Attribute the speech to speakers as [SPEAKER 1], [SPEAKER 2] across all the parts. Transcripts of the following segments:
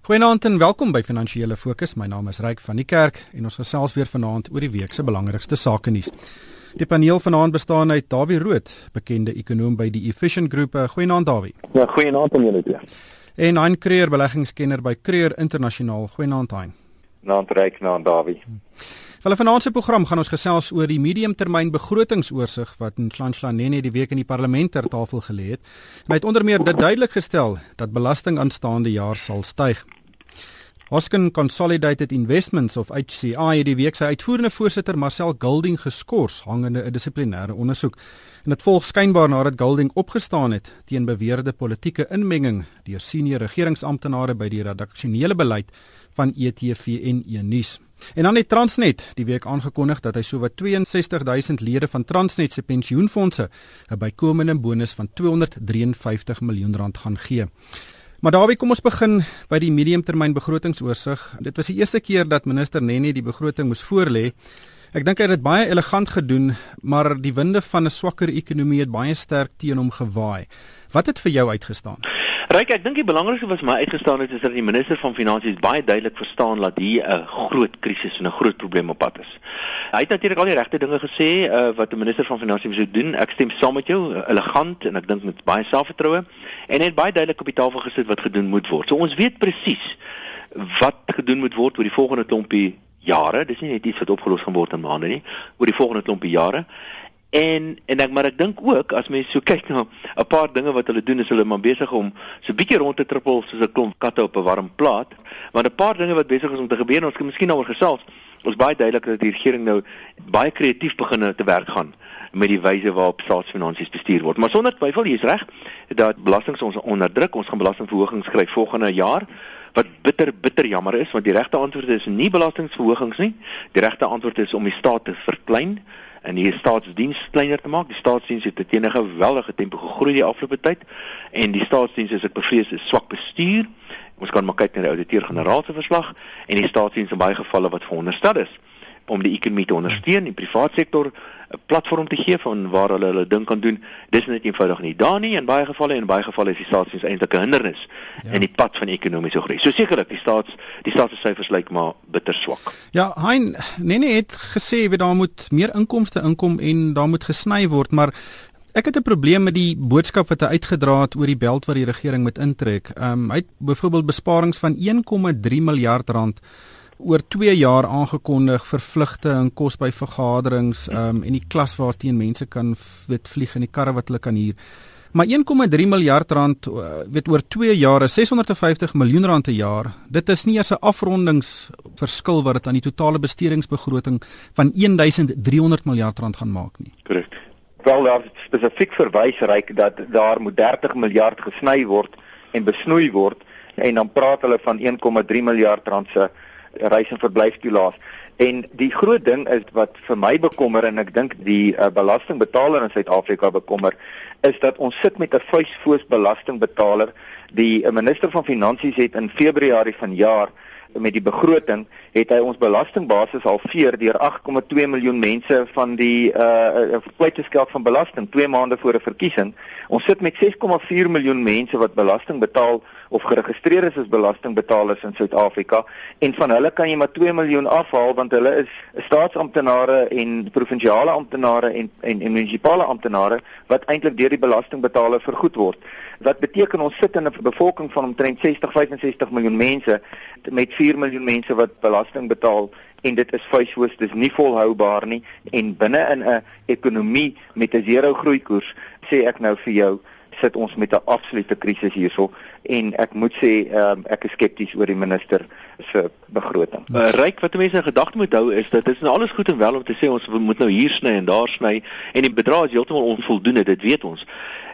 [SPEAKER 1] Goeienaand en welkom by Finansiële Fokus. My naam is Ryk van die Kerk en ons gesels weer vanaand oor die week se belangrikste sake nuus. Die paneel vanaand bestaan uit Dawie Rood, bekende ekonom by die Efficient Groep. Goeienaand Dawie.
[SPEAKER 2] Ja, goeienaand aan julle twee.
[SPEAKER 1] En Hein Creer, beleggingskenner by Creer Internasionaal. Goeienaand Hein.
[SPEAKER 2] Naand Ryk, naand Dawie.
[SPEAKER 1] Hulle vanaand se program gaan ons gesels oor die mediumtermyn begrotingsoorsig wat Nhlanhla Nene die week in die parlement ter tafel gelê het. Hy het onder meer dit duidelik gestel dat belasting aanstaande jaar sal styg. Hoskin Consolidated Investments of HCI het die week sy uitvoerende voorsitter Marcel Gilding geskort hangende 'n dissiplinêre ondersoek. En dit volg skynbaar nadat Gilding opgestaan het teen beweerde politieke inmenging deur senior regeringsamptenare by die redaksionele beleid van ETV en E-nuus. En dan het Transnet die week aangekondig dat hy sowat 62000 lede van Transnet se pensioenfonde 'n bykomende bonus van 253 miljoen rand gaan gee. Maar daarby kom ons begin by die mediumtermynbegrotingsoorsig. Dit was die eerste keer dat minister Nene die begroting moes voorlê. Ek dink hy het dit baie elegant gedoen, maar die winde van 'n swakker ekonomie het baie sterk teen hom gewaai. Wat het vir jou uitgestaan?
[SPEAKER 3] Ryk, ek dink die belangrikste wat my uitgestaan het is dat die minister van finansies baie duidelik verstaan dat hier 'n groot krisis en 'n groot probleem op pad is. Hy het natuurlik al die regte dinge gesê uh, wat 'n minister van finansies moet doen. Ek stem saam met jou, uh, elegant en ek dink met baie selfvertroue en het baie duidelik op die tafel gesit wat gedoen moet word. So ons weet presies wat gedoen moet word oor die volgende klompie jare. Dis nie net iets wat opgelos gaan word in maande nie, oor die volgende klompie jare. En en ek maar ek dink ook as mens so kyk na 'n paar dinge wat hulle doen is hulle maar besig om so 'n bietjie rond te trippel soos 'n klomp katte op 'n warm plaat. Maar 'n paar dinge wat besig is om te gebeur, ons kan miskien daaroor gesels. Ons baie duidelik dat die regering nou baie kreatief begin te werk gaan met die wyse waarop staatsfinansies bestuur word. Maar sonder twyfel, jy is reg dat belastings ons onderdruk. Ons gaan belastingverhogings kry volgende jaar wat bitter bitter jammer is want die regte antwoord is nie belastingverhogings nie. Die regte antwoord is om die staat te verklein en die staatsdiens kleiner te maak. Die staatsdiens het teen 'n geweldige tempo gegroei die afgelope tyd en die staatsdiens is ek bevrees is swak bestuur. Ons kan maar kyk na die ouditeur-generaal se verslag en die staatsdiens in baie gevalle wat veronderstel is om die ekonomie te ondersteun, die private sektor 'n platform te gee van waar hulle hulle ding kan doen. Dis net eenvoudig nie daar nie in baie gevalle en in baie gevalle is die staatsdiens eintlik 'n hindernis ja. in die pad van ekonomiese groei. So sekerlik die staats die staatssyfers lyk maar bitter swak.
[SPEAKER 1] Ja, Hein Nene het gesê weet daar moet meer inkomste inkom en daar moet gesny word, maar Ek het 'n probleem met die boodskap wat hy uitgedra het oor die beld wat die regering moet intrek. Ehm um, hy het byvoorbeeld besparings van 1,3 miljard rand oor 2 jaar aangekondig vir vlugte en kos by vergaderings um, en die klas waarteen mense kan weet vlieg in die karre wat hulle kan huur. Maar 1,3 miljard rand uh, weet oor 2 jaar is 650 miljoen rand per jaar. Dit is nie eers 'n afrondingsverskil wat dit aan die totale bestedingsbegroting van 1300 miljard rand gaan maak nie.
[SPEAKER 2] Korrek. Wel daar spesifiek verwys ryk dat daar moet 30 miljard gesny word en besnoei word en dan praat hulle van 1,3 miljard rand se reis en verblyftoelaas. En die groot ding is wat vir my bekommer en ek dink die uh, belastingbetaler in Suid-Afrika bekommer is dat ons sit met 'n vuisvoos belastingbetaler. Die uh, minister van finansies het in Februarie vanjaar met die begroting het hy ons belastingbasis halveer deur 8,2 miljoen mense van die uh kwyt te skelk van belasting 2 maande voor 'n verkiesing. Ons sit met 6,4 miljoen mense wat belasting betaal of geregistreer is as belastingbetalers in Suid-Afrika. En van hulle kan jy maar 2 miljoen afhaal want hulle is staatsamptenare en provinsiale amptenare en en, en munisipale amptenare wat eintlik deur die belastingbetaler vergoed word. Wat beteken ons sit in 'n bevolking van omtrent 60-65 miljoen mense met 4 miljoen mense wat belasting betaal en dit is vuishoos, dis nie volhoubaar nie. En binne in 'n ekonomie met 'n zero groeikoers sê ek nou vir jou sit ons met 'n absolute krisis hierso en ek moet sê um, ek is skepties oor die minister se begroting.
[SPEAKER 3] Uh, Ryk wat mense in gedagte moet hou is dat dit is nou alles goed en wel om te sê ons moet nou hier sny en daar sny en die bedrag is heeltemal onvoldoende, dit weet ons.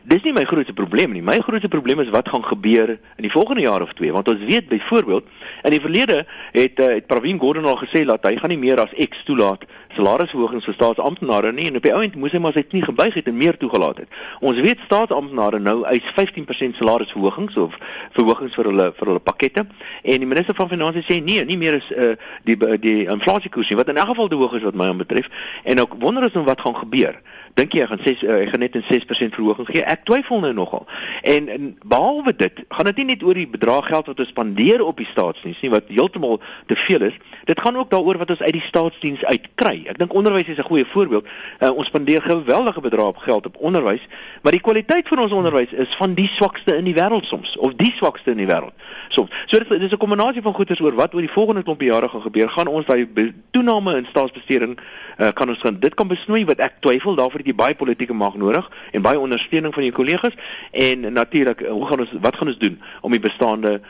[SPEAKER 3] Dis nie my grootste probleem nie. My grootste probleem is wat gaan gebeur in die volgende jaar of twee, want ons weet byvoorbeeld in die verlede het uh, het Pravin Gordhan al gesê dat hy gaan nie meer as X toelaat salarisverhogings vir staatsamptenare nie en op die ou end moes hy maar sy knie gebuig het en meer toegelaat het. Ons weet staatsamptenare nou eis 15% salarisverhogings of verhogings vir hulle vir hulle pakkette. En die minister van finansies Finansie sê nee, nie meer is uh, die die inflasiekoers nie. Wat in elk geval te hoog is wat my aanbetref en ook wonder ons nou wat gaan gebeur. Dink jy hy gaan 6 uh, hy gaan net 'n 6% verhoging gee? Ek twyfel nou nogal. En, en behalwe dit, gaan dit nie net oor die bedrag geld wat ons spandeer op die staatsdiens nie wat heeltemal te veel is. Dit gaan ook daaroor wat ons uit die staatsdiens uitkry. Ek dink onderwys is 'n goeie voorbeeld. Uh, ons spandeer geweldige bedrae op geld op onderwys, maar die kwaliteit van ons onderwys is van die swakste in die wêreld soms of die swakste in die wêreld. Soms. So dit, dit is 'n kombinasie van goeders oor wat oor die volgende klompie jare gaan gebeur. Gaan ons daai toename in staatsbesteding uh, kan ons gaan dit kan besnoei wat ek twyfel daarvoor het jy baie politieke mag nodig en baie ondersteuning van jou kollegas en natuurlik hoe gaan ons wat gaan ons doen om die bestaande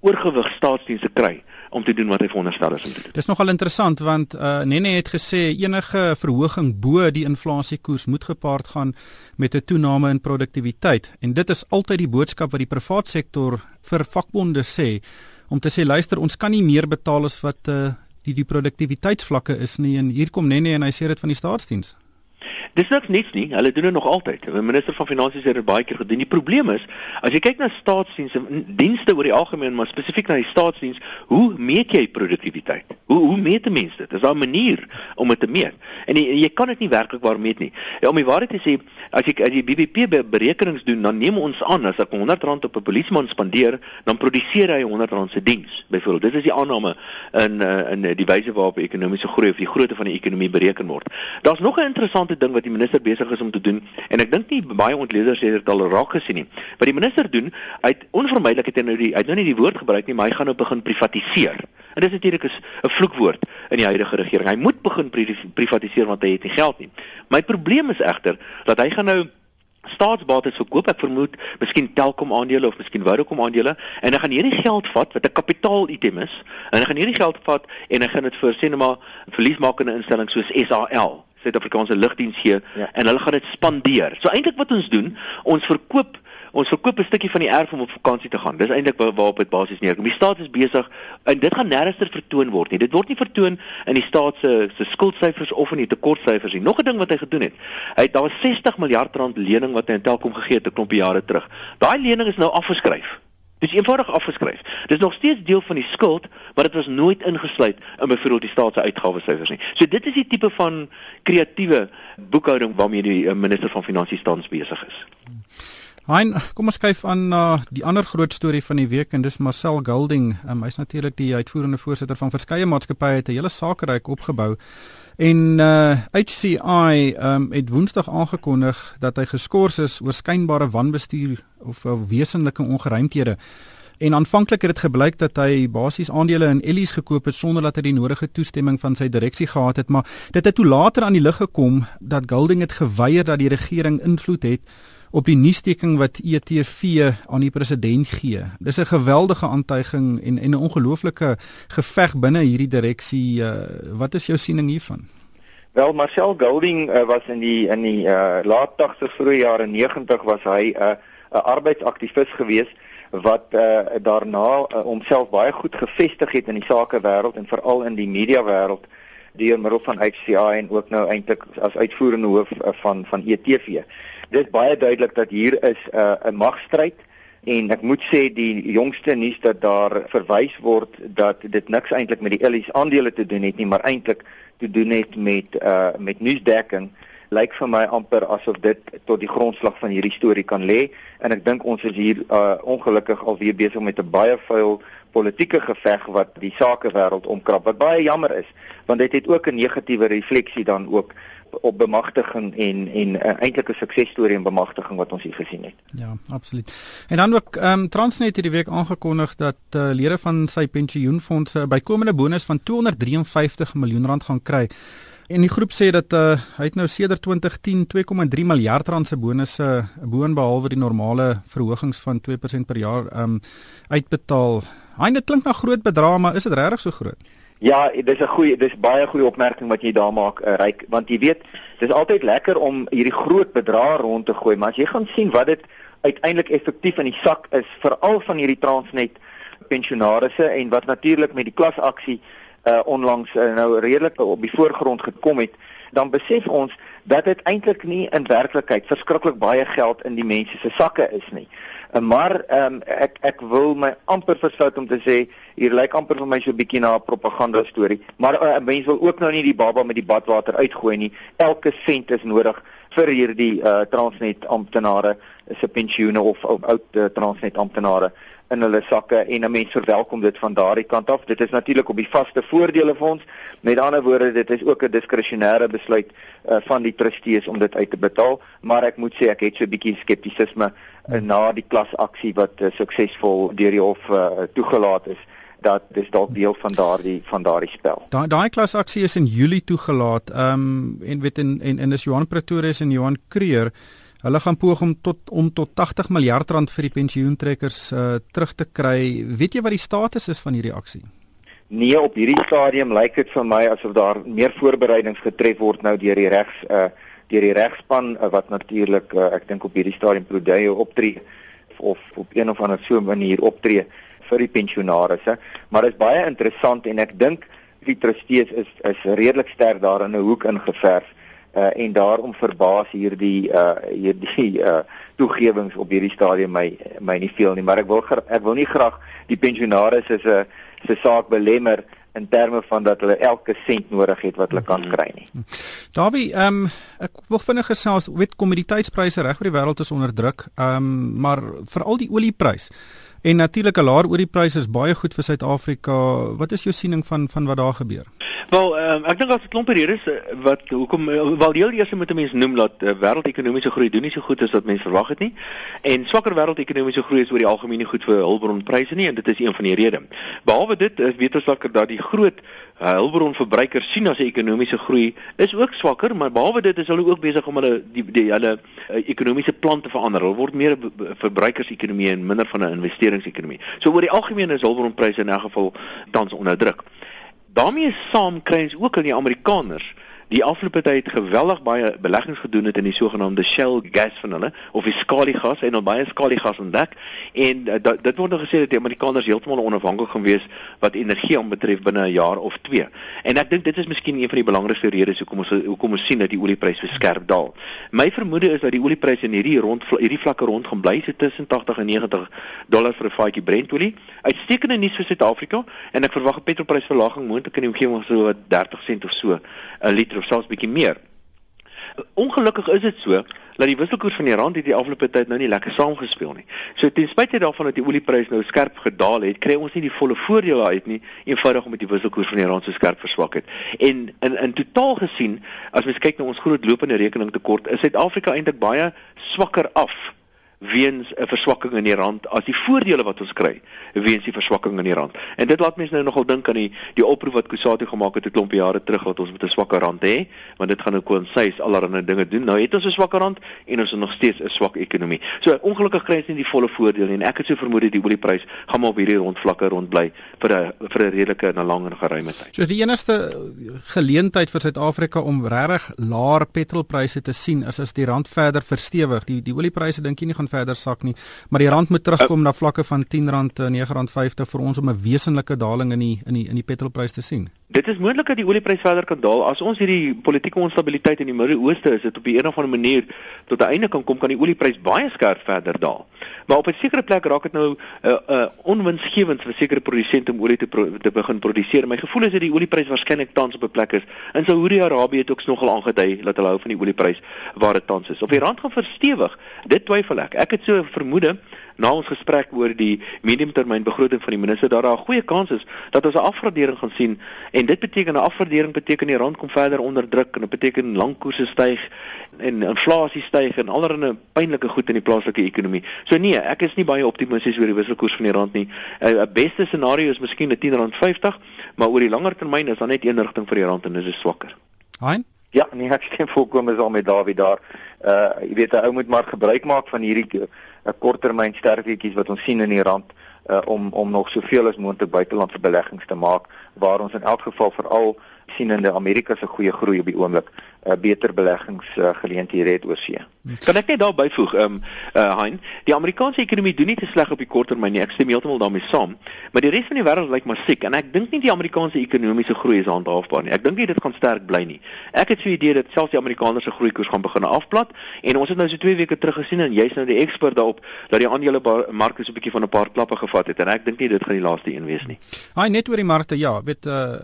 [SPEAKER 3] oorgewig staatsdienste kry om te doen wat hy veronderstel is om te doen.
[SPEAKER 1] Dis nogal interessant want uh, Nene het gesê enige verhoging bo die inflasiekoers moet gepaard gaan met 'n toename in produktiwiteit en dit is altyd die boodskap wat die privaat sektor vir vakbonde sê om te sê luister ons kan nie meer betaal as wat uh, die die produktiwiteitsvlakke is nie en hier kom Nene en hy sê dit van die staatsdiens.
[SPEAKER 3] Dis niks niets nie. Hulle doen dit nog altyd. Die minister van finansies het dit baie keer gedoen. Die probleem is, as jy kyk na staatsdienste, dienste oor die algemeen, maar spesifiek na die staatsdiens, hoe meet jy produktiwiteit? Hoe hoe meet 'n mens dit? Is daar 'n manier om dit te meet? En jy, jy kan dit nie werklik waar meet nie. Ja, om die waarheid te sê, as jy as jy BBP berekenings doen, dan neem ons aan as ek R100 op 'n polisieman spandeer, dan produseer hy R100 se diens. Byvoorbeeld, dit is die aanname in uh, in die wyse waarop ekonomiese groei of die grootte van die ekonomie bereken word. Daar's nog 'n interessante interessante ding wat die minister besig is om te doen en ek dink nie baie ontleeders het dit al raak gesien nie. Wat die minister doen, hy het onvermydelik het hy nou die hy het nou nie die woord gebruik nie, maar hy gaan nou begin privatiseer. En dit is natuurlik 'n vloekwoord in die huidige regering. Hy moet begin privatiseer want hy het nie geld nie. My probleem is egter dat hy gaan nou staatsbates verkoop. Ek vermoed miskien Telkom aandele of miskien Vodacom aandele en hy gaan hierdie geld vat wat 'n kapitaal item is en hy gaan hierdie geld vat en hy gaan dit vir sê net maar verliesmakende instellings soos SAL Suid-Afrikaanse lugdiens gee ja. en hulle gaan dit spandeer. So eintlik wat ons doen, ons verkoop ons verkoop 'n stukkie van die erf om op vakansie te gaan. Dis eintlik waar, waarop dit basies neerkom. Die staat is besig en dit gaan nêrens vertoon word nie. Dit word nie vertoon in die staat se se skuldsyfers of in die tekortsyfers nie. Nog 'n ding wat hy gedoen het. Hy het daar 60 miljard rand lening wat hy aan Telkom gegee het 'n klompie jare terug. Daai lening is nou afgeskryf. Dis eenvoudig afgeskryf. Dis nog steeds deel van die skuld, maar dit was nooit ingesluit in byvoorbeeld die staat se uitgawesyfers nie. So dit is die tipe van kreatiewe boekhouding waarmee die eh, minister van finansies tans besig is.
[SPEAKER 1] Hein, kom ons kyk aan na uh, die ander groot storie van die week en dis Marcel Golding. Um, Hy's natuurlik die uitvoerende voorsitter van verskeie maatskappye het 'n hele sakeryk opgebou. En uh HCI um het Woensdag aangekondig dat hy geskort is oor skynbare wanbestuur of uh, wesenlike ongeruimthede. En aanvanklik het dit gebleik dat hy basies aandele in Ellis gekoop het sonder dat hy die nodige toestemming van sy direksie gehad het, maar dit het toe later aan die lig gekom dat Golding het geweier dat die regering invloed het op die nuusteking wat ETV aan die president gee. Dis 'n geweldige aantuiging en en 'n ongelooflike geveg binne hierdie direksie. Uh, wat is jou siening hiervan?
[SPEAKER 2] Wel Marcel Golding uh, was in die in die uh, laat 80s vroeë jare 90 was hy 'n uh, 'n arbeidsaktivis gewees wat uh, daarna homself uh, baie goed gevestig het in die sakewêreld en veral in die media wêreld deur middel van HCI en ook nou eintlik as uitvoerende hoof uh, van van ETV dit is baie duidelik dat hier is 'n uh, 'n magstryd en ek moet sê die jongste nuus dat daar verwys word dat dit niks eintlik met die Ellis aandele te doen het nie maar eintlik te doen het met uh met nuusdekking lyk vir my amper asof dit tot die grondslag van hierdie storie kan lê. En ek dink ons is hier uh ongelukkig alweer besig met 'n baie vuil politieke geveg wat die sakewêreld omkrap wat baie jammer is want dit het ook 'n negatiewe refleksie dan ook op bemagtiging en en uh, eintlik 'n suksesstorie en bemagtiging wat ons hier gesien het.
[SPEAKER 1] Ja, absoluut. En dan ook ehm um, Transnet het die week aangekondig dat uh, lede van sy pensioenfondse bykomende bonus van 253 miljoen rand gaan kry. En die groep sê dat uh, hy het nou sedert 2010 2,3 miljard rand se bonusse boonbehalwe die normale verhogings van 2% per jaar ehm um, uitbetaal. Hy net klink na groot bedrae, maar is dit regtig so groot?
[SPEAKER 2] Ja, dis 'n goeie dis baie goeie opmerking wat jy daar maak, uh, Ryk, want jy weet, dis altyd lekker om hierdie groot bedrae rond te gooi, maar as jy gaan sien wat dit uiteindelik effektief in die sak is, veral van hierdie Transnet pensionaarsse en wat natuurlik met die klasaksie uh onlangs uh, nou redelik op die voorgrond gekom het, dan besef ons dat dit eintlik nie in werklikheid verskriklik baie geld in die mense se sakke is nie. Uh, maar um, ek ek wil my amper verstout om te sê hier lyk amper vir my so 'n bietjie na 'n propaganda storie, maar 'n uh, mens wil ook nou nie die baba met die badwater uitgooi nie. Elke sent is nodig vir hierdie uh, Transnet amptenare se pensioene of ou uh, Transnet amptenare in hulle sakke en 'n mens verwelkom dit van daardie kant af. Dit is natuurlik op die vaste voordele fonds. Met ander woorde, dit is ook 'n diskresionêre besluit uh, van die trustees om dit uit te betaal, maar ek moet sê ek het so 'n bietjie skeptisisme uh, na die klasaksie wat uh, suksesvol deur die hof uh, toegelaat is dat dis dalk deel van daardie van daardie spel.
[SPEAKER 1] Daai daai klasaksie is in Julie toegelaat. Ehm um, en weet in en en is Johan Pretorius en Johan Creer Hulle gaan poog om tot om tot 80 miljard rand vir die pensioentrekkers uh, terug te kry. Weet jy wat die status is van hierdie aksie?
[SPEAKER 2] Nee, op hierdie stadium lyk dit vir my asof daar meer voorbereidings getref word nou deur die regs uh deur die regspan uh, wat natuurlik uh, ek dink op hierdie stadium Prodeo optree of op een of ander so 'n manier optree vir die pensionaars. Maar dit is baie interessant en ek dink die trustees is is redelik sterk daar in 'n hoek ingeverf uh, en daarom verbaas hierdie uh hierdie uh toegewings op hierdie stadium my my nie veel nie maar ek wil ek wil nie graag die pensionaars is 'n se saak belemmer in terme van dat hulle elke sent nodig het wat hulle kan mhm. kry nie.
[SPEAKER 1] Davie, ehm um, ek wil vinnig gesels, weet kommoditeitspryse reg oor die wêreld is onder druk. Ehm um, maar veral die olieprys. En natuurlik 'n laer oliepryse is baie goed vir Suid-Afrika. Wat is jou siening van van wat daar gebeur?
[SPEAKER 3] Wel, um, ek dink daar's 'n klomp redes eh, wat hoekom eh, wel heel eers moet 'n mens noem dat uh, wêreldekonomiese groei doen nie so goed as wat mense verwag het nie. En swakker wêreldekonomiese groei is oor die algemeen nie goed vir hulpbronpryse nie en dit is een van die redes. Behalwe dit is weet ons dat die groot hulpbronverbruikers sien as 'n ekonomiese groei is ook swakker, maar behalwe dit is hulle ook besig om hulle die, die hulle uh, ekonomiese plan te verander. Hulle word meer 'n verbruikersekonomie en minder van 'n investeringsekonomie. So oor die algemeen is hulpbronpryse in elk geval tans onder druk. daarmee saam kry ons ook aan die Amerikaners die afgelope tyd geweldig baie beleggings gedoen het in die sogenaamde shale gas van hulle of die skaliegas en al baie skaliegas ontdek en uh, dit word nou gesê dat die Amerikaners heeltemal onafhanklik gaan wees wat energie aanbetref binne 'n jaar of 2. En ek dink dit is miskien een van die belangrikste redes hoekom ons hoekom ons sien dat die oliepryse verskerp daal. My vermoede is dat die oliepryse in hierdie rond hierdie vlakke rond gaan bly so tussen 80 en 90 dollar vir 'n vatjie Brentolie. Uitstekende nuus vir Suid-Afrika en ek verwag 'n petrolprysverlaging moontlik in die omgewing van so 30 sent of so 'n liter of selfs bietjie meer. Ongelukkig is dit so dat die wisselkoers van die rand hierdie afgelope tyd nou nie lekker saamgespeel nie. So ten spyte daarvan dat die oliepryse nou skerp gedaal het, kry ons nie die volle voordeel uit nie, eenvoudig omdat die wisselkoers van die rand so skerp verswak het. En in in totaal gesien, as mens kyk na ons groot lopende rekeningtekort, is Suid-Afrika eintlik baie swakker af weens 'n verswakking in die rand as die voordele wat ons kry weens die verswakking in die rand. En dit laat mense nou nogal dink aan die die oproep wat Kusatu gemaak het 'n klomp jare terug dat ons met 'n swakker rand hê, want dit gaan nou konsies allerlei dinge doen. Nou het ons 'n swakker rand en ons het nog steeds 'n swak ekonomie. So ongelukkig kry ons nie die volle voordeel nie en ek het so vermoed dat die olieprys gaan maar op hierdie rondvlakke rond bly vir 'n vir 'n redelike en 'n lang en geruime tyd.
[SPEAKER 1] So die enigste geleentheid vir Suid-Afrika om regtig laer petrolpryse te sien is as die rand verder verstewig. Die die oliepryse dink jy nie gaan verder sak nie, maar die rand moet terugkom uh, na vlakke van R10 en R9.50 vir ons om 'n wesenlike daling in die in die in die petrolprys te sien.
[SPEAKER 3] Dit is moontlik dat die oliepryse verder kan daal as ons hierdie politieke onstabiliteit in die Midde-Ooste is dit op 'n of ander manier tot 'n einde kan kom kan die oliepryse baie skerp verder daal. Maar op 'n sekere plek raak dit nou 'n uh, uh, onwinsgewend vir sekere produsente om olie te pro te begin produseer. My gevoel is dat die oliepryse waarskynlik tans op 'n plek is. In Saudi-Arabië het ook nogal aangedui dat hulle hou van die oliepryse waar dit tans is. Of die rand gaan verstewig, dit twyfel ek. Ek het so vermoede na ons gesprek oor die mediumtermynbegroting van die minister dat daar 'n goeie kans is dat ons 'n afgradering gaan sien en dit beteken 'n afgradering beteken die rand kom verder onder druk en dit beteken langkoerse styg en inflasie styg en allerlei pynlike goed in die plaaslike ekonomie. So nee, ek is nie baie optimisties oor die wisselkoers van die rand nie. 'n Beste scenario is miskien 'n R10.50, maar oor die langer termyn is daar net een rigting vir die rand en dit is swakker.
[SPEAKER 1] Hein?
[SPEAKER 2] Ja, nee, ek stem volkomme saam met Dawie daar. Uh jy weet 'n ou moet maar gebruik maak van hierdie 'n uh, korttermyn sterketjies wat ons sien in die rand uh om om nog soveel as moontlik buitelandse beleggings te maak waar ons in elk geval veral sienende Amerika se goeie groei op die oomblik uh, beter beleggingsgeleenthede uh, het oor see.
[SPEAKER 3] Kan ek net daar byvoeg, ehm um, uh, Hein, die Amerikaanse ekonomie doen nie te sleg op die kort termyn nie. Ek stem heeltemal daarmee saam, maar die res van die wêreld lyk maar siek en ek dink nie die Amerikaanse ekonomiese groei is handhaafbaar nie. Ek dink nie dit gaan sterk bly nie. Ek het so 'n idee dat selfs die Amerikaners se groeikoers gaan begin afplat en ons het nou so 2 weke terug gesien en jy's nou die ekspert daarop dat die aandelemark so 'n bietjie van 'n paar klappe gevat het en ek dink nie dit gaan die laaste een wees nie.
[SPEAKER 1] Hein, net oor die markte, ja, weet uh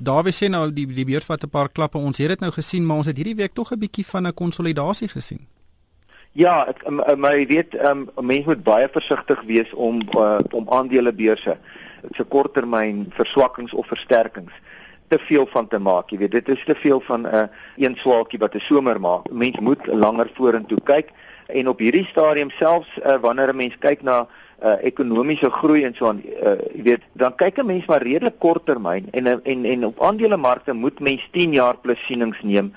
[SPEAKER 1] daar wys sê nou die die beurs vat 'n paar klappe. Ons het dit nou gesien, maar ons het hierdie week tog 'n bietjie van 'n konsolidasie gesien.
[SPEAKER 2] Ja, ek maar jy weet, um, mense moet baie versigtig wees om uh, om aandelebeurse se korttermyn verswakkings of versterkings te veel van te maak. Jy weet, dit is te veel van 'n uh, een swaalkie wat 'n somer maak. Mens moet langer vorentoe kyk en op hierdie stadium selfs uh, wanneer 'n mens kyk na uh, ekonomiese groei en so aan uh, jy weet dan kyk 'n mens maar redelik korttermyn en en en op aandelemarkte moet mens 10 jaar plus sienings neem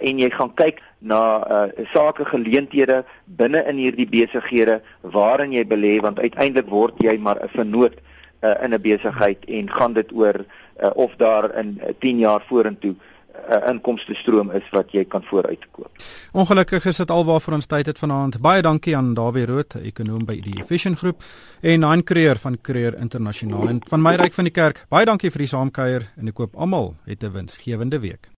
[SPEAKER 2] en jy gaan kyk na uh, sake geleenthede binne in hierdie besighede waarin jy belê want uiteindelik word jy maar 'n vernoot uh, in 'n besigheid en gaan dit oor uh, of daar in uh, 10 jaar vorentoe 'n inkomste stroom is wat jy kan vooruitkoop.
[SPEAKER 1] Ongelukkig is dit alwaar ons tyd het vanaand. Baie dankie aan Dawie Rood, ekonom by die Efficient Groep en Hein Creer van Creer Internasionaal en van my ryk van die kerk. Baie dankie vir die saamkuier en ek koop almal het 'n winsgewende week.